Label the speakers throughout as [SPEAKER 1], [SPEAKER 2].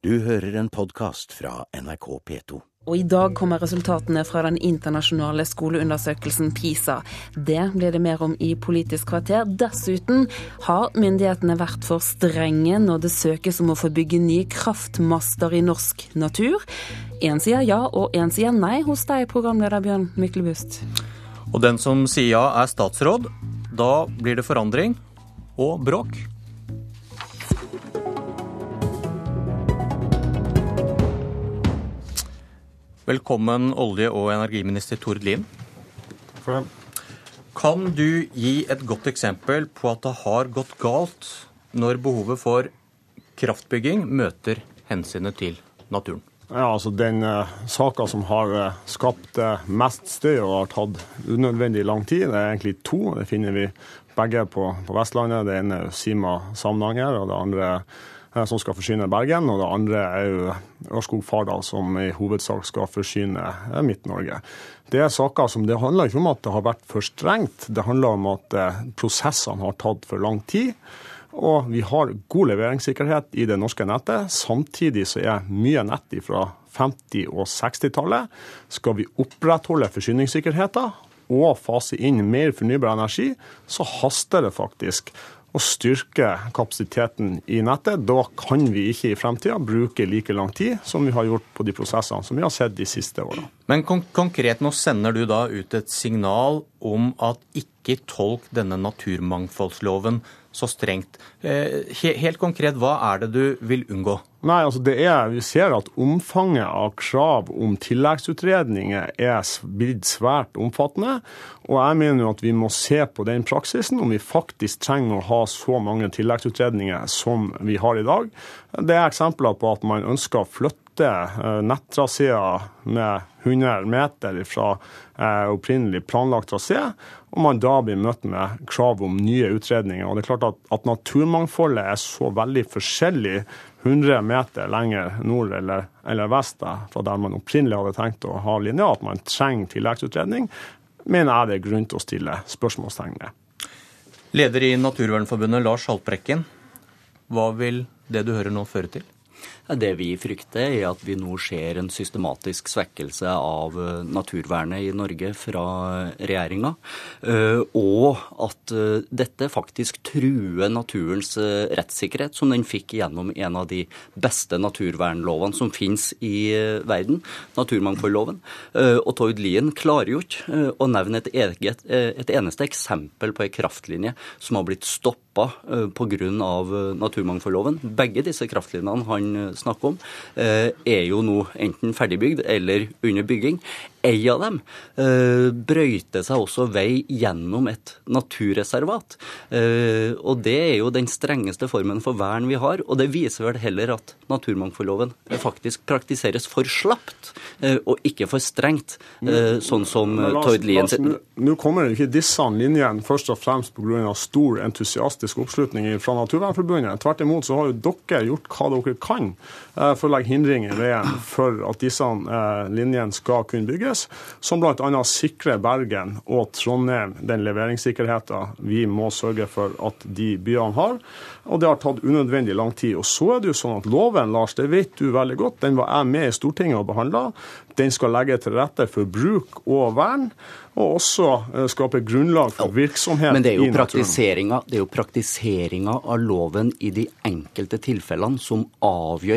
[SPEAKER 1] Du hører en podkast fra NRK P2.
[SPEAKER 2] Og I dag kommer resultatene fra den internasjonale skoleundersøkelsen PISA. Det blir det mer om i Politisk kvarter. Dessuten har myndighetene vært for strenge når det søkes om å få bygge nye kraftmaster i norsk natur. Én sier ja, og én sier nei hos deg, programleder Bjørn Myklebust.
[SPEAKER 3] Og den som sier ja, er statsråd. Da blir det forandring og bråk. Velkommen olje- og energiminister Tord Lien. Kan du gi et godt eksempel på at det har gått galt når behovet for kraftbygging møter hensynet til naturen?
[SPEAKER 4] Ja, altså Den uh, saka som har uh, skapt uh, mest støy og har tatt unødvendig lang tid, det er egentlig to. Det finner vi begge på, på Vestlandet. Det ene er Sima-Samnanger, og det andre uh, som skal forsyne Bergen. Og det andre er jo Ørskog-Fardal, som i hovedsak skal forsyne Midt-Norge. Det er saker som det handler ikke om at det har vært for strengt, det handler om at prosessene har tatt for lang tid. Og vi har god leveringssikkerhet i det norske nettet. Samtidig så er mye nett fra 50- og 60-tallet. Skal vi opprettholde forsyningssikkerheten og fase inn mer fornybar energi, så haster det faktisk å styrke kapasiteten i nettet. Da kan vi ikke i fremtida bruke like lang tid som vi har gjort på de prosessene som vi har sett de siste årene.
[SPEAKER 3] Men kon konkret, nå sender du da ut et signal om at ikke tolk denne naturmangfoldsloven så strengt. Eh, helt konkret, hva er det du vil unngå?
[SPEAKER 4] Nei, altså det er, Vi ser at omfanget av krav om tilleggsutredninger er blitt svært omfattende. Og jeg mener jo at vi må se på den praksisen, om vi faktisk trenger å ha så mange tilleggsutredninger som vi har i dag. Det er eksempler på at man ønsker å flytte eh, nettraseer med 100 meter fra eh, opprinnelig planlagt trasé, og man da blir møtt med krav om nye utredninger. Og det er klart at, at naturmangfoldet er så veldig forskjellig 100 meter lenger nord eller, eller vest fra der man opprinnelig hadde tenkt å ha linja, at man trenger tilleggsutredning, mener jeg det er grunn til å stille spørsmålstegn ved.
[SPEAKER 3] Leder i Naturvernforbundet, Lars Haltbrekken. Hva vil det du hører nå føre til?
[SPEAKER 5] Det vi frykter, er at vi nå ser en systematisk svekkelse av eh, naturvernet i Norge fra regjeringa. Eh, og at eh, dette faktisk truer naturens rettssikkerhet, som den fikk gjennom en av de beste naturvernlovene som finnes i verden, naturmangfoldloven. Og Tord Lien klarer jo ikke å nevne et, eget, et eneste eksempel på ei kraftlinje som har blitt stoppa pga. naturmangfoldloven. Begge disse kraftlinjene han snakker om, eh, er jo nå enten ferdigbygd eller under bygging. Ei av dem eh, brøyter seg også vei gjennom et naturreservat. Eh, og det er jo den strengeste formen for vern vi har, og det viser vel heller at naturmangfoldloven faktisk praktiseres for slapt og ikke for strengt, sånn som Tord Lien sier.
[SPEAKER 4] Nå kommer ikke disse linjene først og fremst pga. stor entusiastisk oppslutning fra Naturvernforbundet. Tvert imot så har jo dere gjort hva dere kan for å legge hindringer i veien for at disse eh, linjene skal kunne bygges, som bl.a. sikrer Bergen og Trondheim den leveringssikkerheten vi må sørge for at de byene har. Og det har tatt unødvendig lang tid. Og så er det jo sånn at loven, Lars, det vet du veldig godt, den var jeg med i Stortinget og behandla. Den skal legge til rette for bruk og vern og også eh, skape grunnlag for virksomhet
[SPEAKER 5] Men det er jo praktiseringa, det er jo praktiseringa av loven i de enkelte tilfellene som avgjør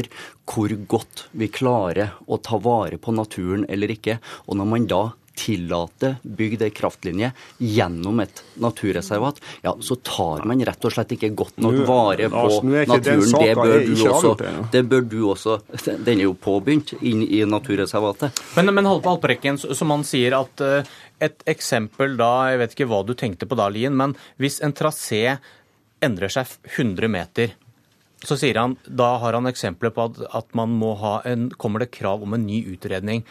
[SPEAKER 5] hvor godt vi klarer å ta vare på naturen eller ikke. Og når man da tillater bygd ei kraftlinje gjennom et naturreservat, ja, så tar man rett og slett ikke godt nok vare på naturen. Det bør, du også, det bør du også Den er jo påbegynt inn i naturreservatet.
[SPEAKER 3] Men, men Haltbrekken, som han sier at eh, et eksempel da, jeg vet ikke hva du tenkte på da, Lien, men hvis en trasé endrer seg 100 meter så sier han, Da har han eksempler på at, at man må ha en, kommer det krav om en ny utredning.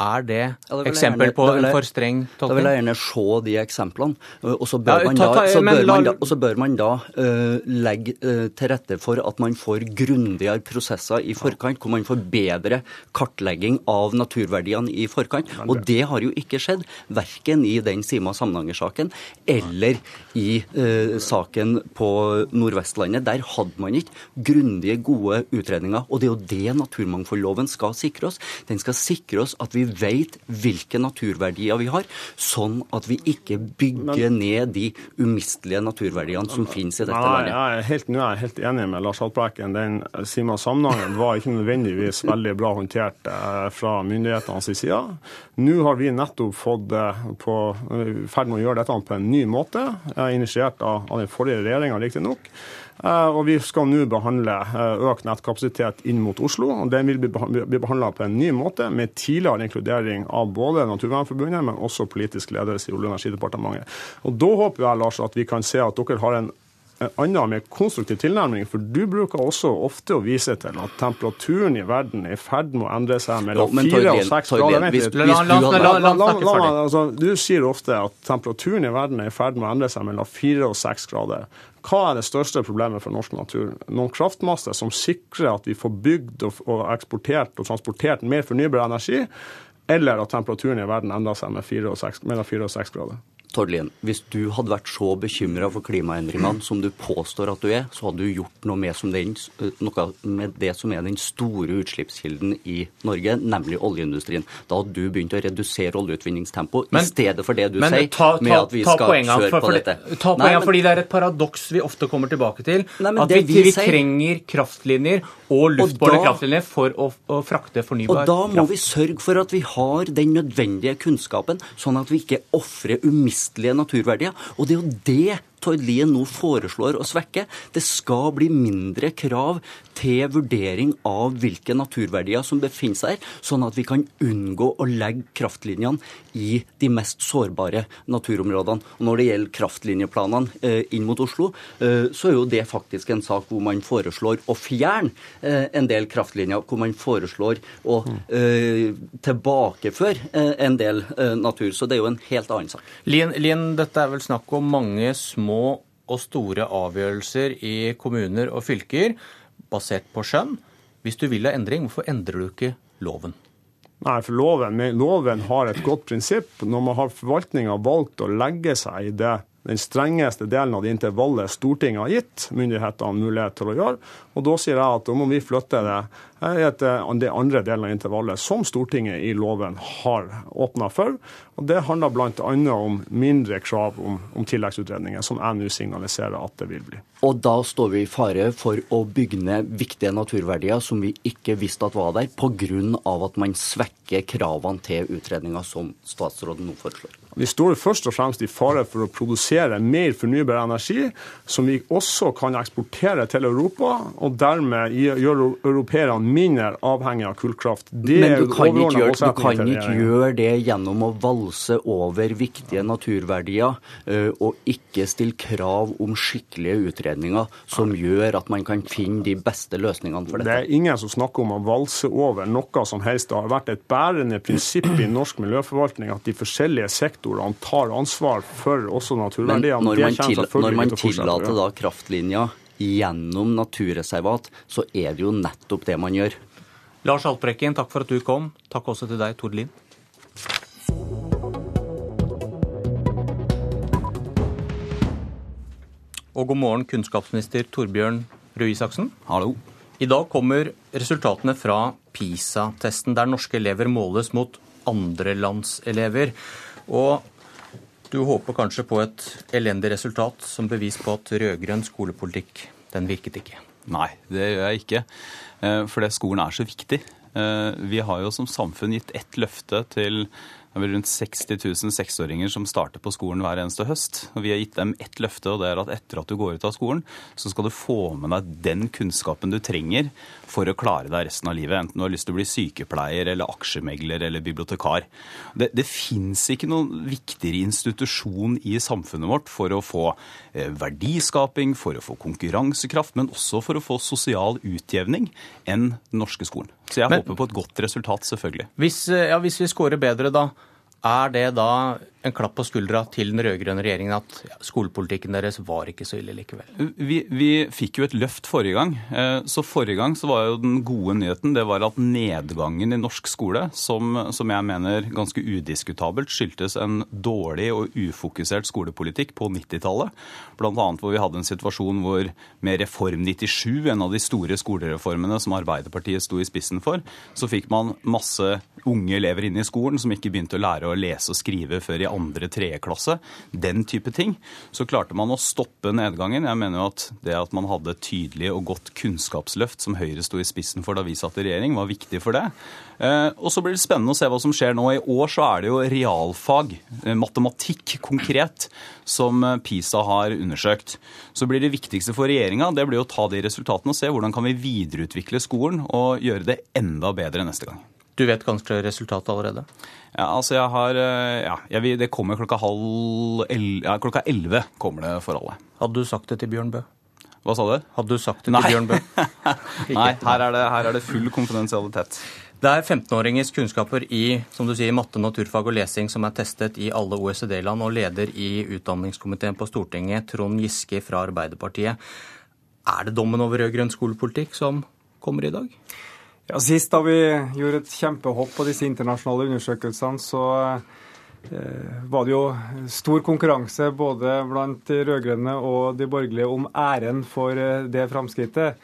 [SPEAKER 3] Er det
[SPEAKER 5] Ja,
[SPEAKER 3] eksempel på en for streng
[SPEAKER 5] Da vil jeg gjerne se de eksemplene. Og så bør,
[SPEAKER 3] Ja,
[SPEAKER 5] man,
[SPEAKER 3] ta-
[SPEAKER 5] da, så bør
[SPEAKER 3] la-
[SPEAKER 5] man da, så bør man da uh, legge uh, til rette for at man får grundigere prosesser i forkant, hvor man får bedre kartlegging av naturverdiene i forkant. Og det har jo ikke skjedd, verken i den Sima-Samnanger-saken eller i uh, saken på Nordvestlandet. Der hadde man ikke grundige, gode utredninger. Og det er jo det naturmangfoldloven skal sikre oss. Den skal sikre oss at vi vet hvilke naturverdier vi har, sånn at vi ikke bygger ned de umistelige naturverdiene som finnes i dette
[SPEAKER 4] Nei,
[SPEAKER 5] landet.
[SPEAKER 4] jeg er helt, nå er jeg helt enig med Lars Haltbrekken. Den Sima-sammenhengen var ikke nødvendigvis veldig bra håndtert eh, fra myndighetenes side. Nå har vi nettopp fått eh, på, ferd med å gjøre dette på en ny måte, eh, initiert av, av den forrige regjeringa riktignok. Eh, Og vi skal nå behandle eh, økt nettkapasitet inn mot Oslo. og Den vil bli beha- bli behandla på en ny måte, med tidligere inkludering av både Naturvernforbundet, men også politisk ledelse i Olje- og energidepartementet. Og Da håper jeg Lars, at vi kan se at dere har en en annen, mer konstruktiv tilnærming. For du bruker også ofte å vise til at temperaturen i verden er i ferd med å endre seg mellom fire og seks grader.
[SPEAKER 5] Du
[SPEAKER 4] sier ofte at temperaturen i verden er i ferd med å endre seg mellom fire og seks grader. Hva er det største problemet for norsk natur? Noen kraftmaster som sikrer at vi får bygd og, eksportert og transportert mer fornybar energi, eller at temperaturen i verden endrer seg med mellom fire og seks grader?
[SPEAKER 5] Tord Lien, hvis du hadde vært så bekymra for klimaendringene som du påstår at du er, så hadde du gjort noe med, som den, noe med det som er den store utslippskilden i Norge, nemlig oljeindustrien. Da hadde du begynt å redusere oljeutvinningstempo i stedet for det du
[SPEAKER 3] Men
[SPEAKER 5] sier,
[SPEAKER 3] ta, ta,
[SPEAKER 5] med at vi
[SPEAKER 3] ta
[SPEAKER 5] skal kjøre på
[SPEAKER 3] for,
[SPEAKER 5] dette.
[SPEAKER 3] Ta poenget,
[SPEAKER 5] men-
[SPEAKER 3] fordi det er et paradoks vi ofte kommer tilbake til.
[SPEAKER 5] Nei,
[SPEAKER 3] at vi,
[SPEAKER 5] vi
[SPEAKER 3] vi
[SPEAKER 5] sier-
[SPEAKER 3] trenger kraftlinjer og luftbårne kraftlinjer for å, å frakte fornybar
[SPEAKER 5] Og da må
[SPEAKER 3] kraft.
[SPEAKER 5] vi sørge for at vi har den nødvendige kunnskapen, sånn at vi ikke ofrer umistelige naturverdier. Og det er jo det Tord Lien nå foreslår å svekke. Det skal bli mindre krav til vurdering av hvilke naturverdier som befinner seg her, sånn at vi kan unngå å legge kraftlinjene i de mest sårbare naturområdene. Og Når det gjelder kraftlinjeplanene eh, inn mot Oslo, eh, så er jo det faktisk en sak hvor man foreslår å fjerne eh, en del kraftlinjer, hvor man foreslår å tilbakeføre en del natur. Så det er jo en helt annen sak.
[SPEAKER 3] Lien, Lien, dette er vel snakk om mange små og store avgjørelser i kommuner og fylker basert på skjønn. Hvis du vil ha endring, hvorfor endrer du ikke loven?
[SPEAKER 4] Nei, for loven, loven har et godt prinsipp. Når man har forvaltninga valgt å legge seg i det, den strengeste delen av det intervallet Stortinget har gitt myndighetene mulighet til å gjøre, og da sier jeg at da må vi flytte det i et, det andre delen av intervallet som Stortinget i loven har åpna for. Og Det handler bl.a. om mindre krav om, om tilleggsutredninger, som jeg nå signaliserer at det vil bli.
[SPEAKER 5] Og da står vi i fare for å bygge ned viktige naturverdier som vi ikke visste at var der, pga. at man svekker kravene til utredninga som statsråden nå foreslår.
[SPEAKER 4] Vi står først og fremst i fare for å produsere mer fornybar energi, som vi også kan eksportere til Europa, og dermed gjøre europeerne mindre avhengig av kullkraft. Det
[SPEAKER 5] Men du kan ikke, gjøre, du kan ikke gjøre det gjennom å valse over viktige naturverdier og ikke stille krav om skikkelige utredninger som gjør at man kan finne de beste løsningene for dette.
[SPEAKER 4] Det er ingen som snakker om å valse over noe som helst. Det har vært et bærende prinsipp i norsk miljøforvaltning at de forskjellige sektorene tar ansvar for også naturverdiene.
[SPEAKER 5] når man, til, når man tillater da kraftlinja gjennom naturreservat, så er det jo nettopp det man gjør.
[SPEAKER 3] Lars Haltbrekken, takk for at du kom. Takk også til deg, Tord Lien. Og god morgen, kunnskapsminister Torbjørn Røe Isaksen.
[SPEAKER 6] Hallo.
[SPEAKER 3] I dag kommer resultatene fra PISA-testen, der norske elever måles mot andrelandselever. Og du håper kanskje på et elendig resultat som bevis på at rød-grønn skolepolitikk, den virket ikke.
[SPEAKER 6] Nei, det gjør jeg ikke. For Fordi skolen er så viktig. Eh, Vi har jo som samfunn gitt ett løfte til Det er vel rundt 60 000 seksåringer som starter på skolen hver eneste høst. Og vi har gitt dem ett løfte, og det er at etter at du går ut av skolen, så skal du få med deg den kunnskapen du trenger for å klare deg resten av livet. Enten du har lyst til å bli sykepleier eller aksjemegler eller bibliotekar. Det, det fins ikke noen viktigere institusjon i samfunnet vårt for å få eh, verdiskaping, for å få konkurransekraft, men også for å få sosial utjevning enn den norske skolen. Så jeg men, håper på et godt resultat, selvfølgelig.
[SPEAKER 3] Hvis, eh, ja, hvis vi scorer bedre, da, er det da en klapp på skuldra til den rød-grønne regjeringen at skolepolitikken deres var ikke så ille likevel?
[SPEAKER 6] Vi, vi, fikk jo et løft forrige gang. Eh, så forrige gang så var jo den gode nyheten det var at nedgangen i norsk skole, som, som jeg mener ganske udiskutabelt skyldtes en dårlig og ufokusert skolepolitikk på 90-tallet. Bl.a. hvor vi hadde en situasjon hvor med Reform 97, en av de store skolereformene som Arbeiderpartiet sto i spissen for, så fikk man masse unge elever inn i skolen som ikke begynte å lære å lese og skrive før i andre, tredje klasse, den type ting, så klarte man å stoppe nedgangen. Jeg mener jo at det at man hadde tydelig og godt kunnskapsløft, som Høyre sto i spissen for da vi satt i regjering, var viktig for det. Eh, og så blir det spennende å se hva som skjer nå. I år så er det jo realfag, eh, matematikk konkret, som eh, PISA har undersøkt. Så blir det viktigste for regjeringa det blir å ta de resultatene og se hvordan kan vi videreutvikle skolen og gjøre det enda bedre neste gang.
[SPEAKER 3] Du vet kanskje resultatet allerede?
[SPEAKER 6] Ja, altså jeg har eh, Ja, jeg, det kommer klokka halv ja, Klokka elleve kommer det for alle.
[SPEAKER 3] Hadde du sagt det til Bjørn Bø?
[SPEAKER 6] Hva sa du?
[SPEAKER 3] Hadde du sagt det Nei. til Bjørn Bø?
[SPEAKER 6] Nei, her er, det, her er det full konfidensialitet.
[SPEAKER 3] Det er 15-åringers kunnskaper i som du sier, matte, naturfag og lesing som er testet i alle OECD-land, og leder i utdanningskomiteen på Stortinget, Trond Giske fra Arbeiderpartiet. Er det dommen over rød-grønn skolepolitikk som kommer i dag?
[SPEAKER 7] Ja, Sist da vi gjorde et kjempehopp på disse internasjonale undersøkelsene, så eh, var det jo stor konkurranse både blant de rød-grønne og de borgerlige om æren for eh, det framskrittet.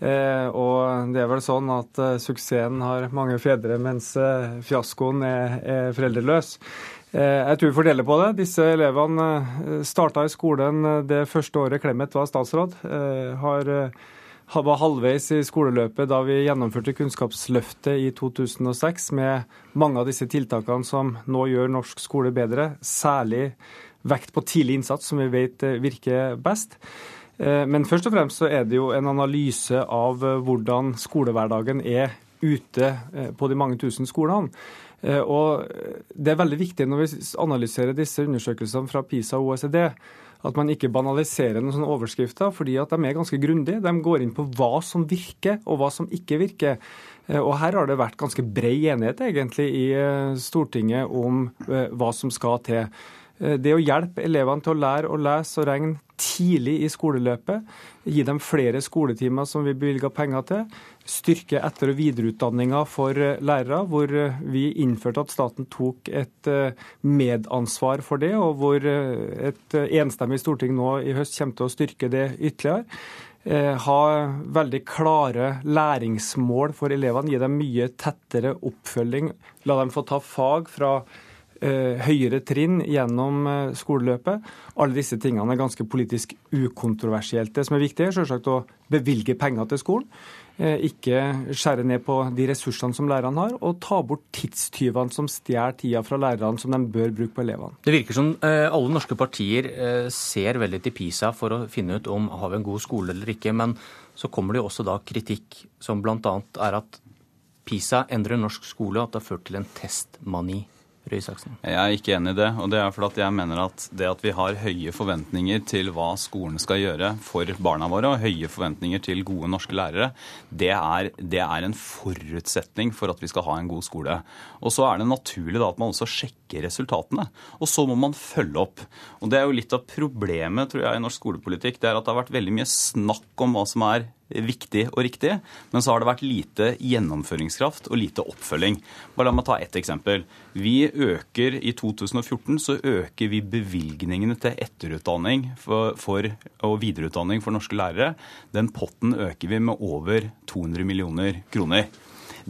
[SPEAKER 7] Eh, og det er vel sånn at eh, suksessen har mange fedre, mens eh, fiaskoen er, er foreldreløs. Eh, jeg tror vi får dele på det. Disse elevene starta i skolen det første året Clemet var statsråd. har var halvveis i skoleløpet da vi gjennomførte Kunnskapsløftet i 2006 med mange av disse tiltakene som nå gjør norsk skole bedre, særlig vekt på tidlig innsats, som vi vet eh, virker best. Eh, men først og fremst så er det jo en analyse av eh, hvordan skolehverdagen er ute på de mange tusen skolene. Og Det er veldig viktig når vi analyserer disse undersøkelsene fra PISA og OECD, at man ikke banaliserer noen sånne overskrifter, fordi at de er ganske grundige. De går inn på hva som virker, og hva som ikke virker. Eh, og Her har det vært ganske bred enighet egentlig i eh, Stortinget om eh, hva som skal til. Det å hjelpe elevene til å lære å lese og regne tidlig i skoleløpet, gi dem flere skoletimer som vi bevilger penger til, styrke etter- og videreutdanninga for eh, lærere, hvor eh, vi innførte at staten tok et eh, medansvar for det, og hvor et enstemmig storting nå i høst kommer til å styrke det ytterligere. Ha veldig klare læringsmål for elevene, gi dem mye tettere oppfølging. La dem få ta fag fra høyere trinn gjennom skoleløpet. Alle disse tingene er ganske politisk ukontroversielt. Det som er viktig, er selvsagt å bevilge penger til skolen. Eh, ikke skjære ned på de ressursene som lærerne har, og ta bort tidstyvene som stjeler tida fra lærerne som de bør bruke på elevene.
[SPEAKER 3] Det virker som eh, alle norske partier eh, ser veldig til PISA for å finne ut om har vi en god skole eller ikke. Men så kommer det jo også da kritikk som bl.a. er at PISA endrer norsk skole, og at det har ført til en testmani.
[SPEAKER 6] Jeg er ikke enig i det. og det er fordi jeg mener at det at vi har høye forventninger til hva skolen skal gjøre for barna våre, og høye forventninger til gode norske lærere, det er, det er en forutsetning for at vi skal ha en god skole. Og så er det naturlig da at man også sjekker resultatene. Og så må man følge opp. Og det er jo litt av problemet tror jeg, i norsk skolepolitikk. Det er at det har vært veldig mye snakk om hva som er viktig og riktig, men så har det vært lite gjennomføringskraft og lite oppfølging. Bare La meg ta ett eksempel. Vi øker I 2014 så øker vi bevilgningene til etterutdanning for, for, og videreutdanning for norske lærere. Den potten øker vi med over 200 millioner kroner.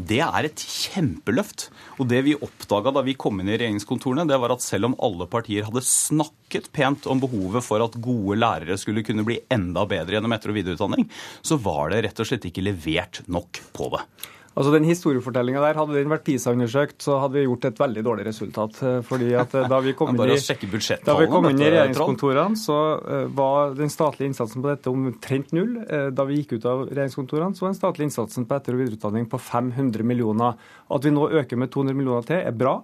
[SPEAKER 6] Det er et kjempeløft. Og det vi oppdaga da vi kom inn i regjeringskontorene, det var at selv om alle partier hadde snakket pent om behovet for at gode lærere skulle kunne bli enda bedre gjennom etter- og videreutdanning, så var det rett og slett ikke levert nok på det.
[SPEAKER 7] Altså den Historiefortellinga der, hadde den vært PISA-undersøkt, så hadde vi gjort et veldig dårlig resultat. Eh, fordi at eh, Da vi kom inn i, kom inn i regjeringskontorene, så var den statlige innsatsen på dette omtrent null. Da vi gikk ut av regjeringskontorene, så var den statlige innsatsen på etter- og videreutdanning på 500 millioner. At vi nå øker med 200 millioner til, er bra.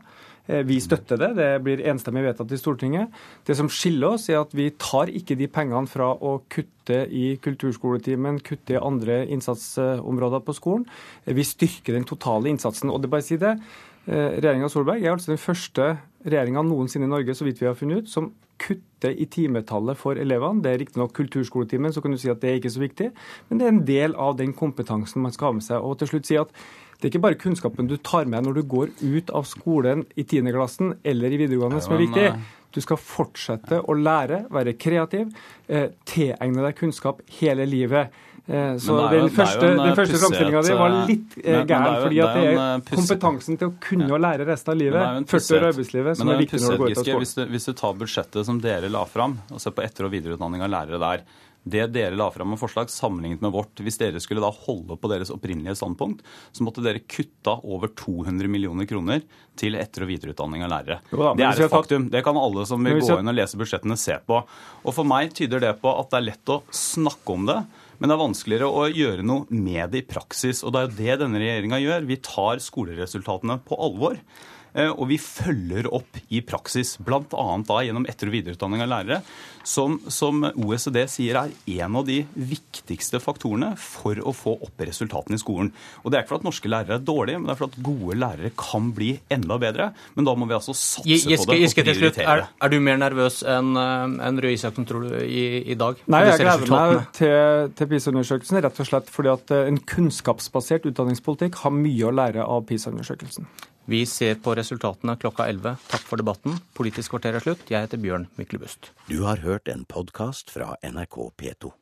[SPEAKER 7] Eh, vi støtter det, det blir enstemmig vedtatt i Stortinget. Det som skiller oss, er at vi tar ikke de pengene fra å kutte i kulturskoletimen, kutte i andre innsatsområder på skolen. Eh, vi styrker den totale innsatsen. Og det bare si det, Regjeringa Solberg er altså den første regjeringa noensinne i Norge så vidt vi har funnet ut, som kutter i timetallet for elevene. Det er riktignok kulturskoletimen, så kan du si at det er ikke så viktig, men det er en del av den kompetansen man skal ha med seg. Og til slutt si at det er ikke bare kunnskapen du tar med når du går ut av skolen i 10. klassen eller i videregående som er viktig. Du skal fortsette å lære, være kreativ, eh, tilegne deg kunnskap hele livet. Eh, så jo, den første, den eh, første framstillinga di var litt eh, gæren, fordi at det er, det er kompetansen til å kunne å lære resten av livet, 40 år i arbeidslivet, som er, er viktig når du går ut av skolen.
[SPEAKER 6] Hvis du, hvis du tar budsjettet som dere la fram, og ser på etter- og videreutdanning av lærere der, det dere la fram med forslag, sammenlignet med vårt. Hvis dere skulle da holde på deres opprinnelige standpunkt, så måtte dere kutta over 200 millioner kroner til etter- og videreutdanning av lærere. Da, det er et faktum. Det kan alle som vil gå inn og lese budsjettene, se på. Og For meg tyder det på at det er lett å snakke om det. Men det er vanskeligere å gjøre noe med det i praksis. Og det er jo det denne regjeringa gjør. Vi tar skoleresultatene på alvor. Eh, og vi følger opp i praksis, bl.a. da gjennom etter- og videreutdanning av lærere, som, som, OECD sier er en av de viktigste faktorene for å få opp resultatene i skolen. Og Det er ikke for at norske lærere er dårlige, men det er for at gode lærere kan bli enda bedre. Men da må vi altså satse Giske, på det og prioritere
[SPEAKER 3] det. Er, er, du mer nervøs enn en eh, Røe Isaksen, tror du, i, i dag?
[SPEAKER 7] Nei, jeg gleder meg til, til PISA-undersøkelsen rett og slett fordi at eh, en kunnskapsbasert utdanningspolitikk har mye å lære av PISA-undersøkelsen.
[SPEAKER 3] Vi ser på resultatene klokka 11. Takk for debatten. Politisk kvarter er slutt. Jeg heter Bjørn Myklebust.
[SPEAKER 1] Du har hørt en podkast fra NRK P2.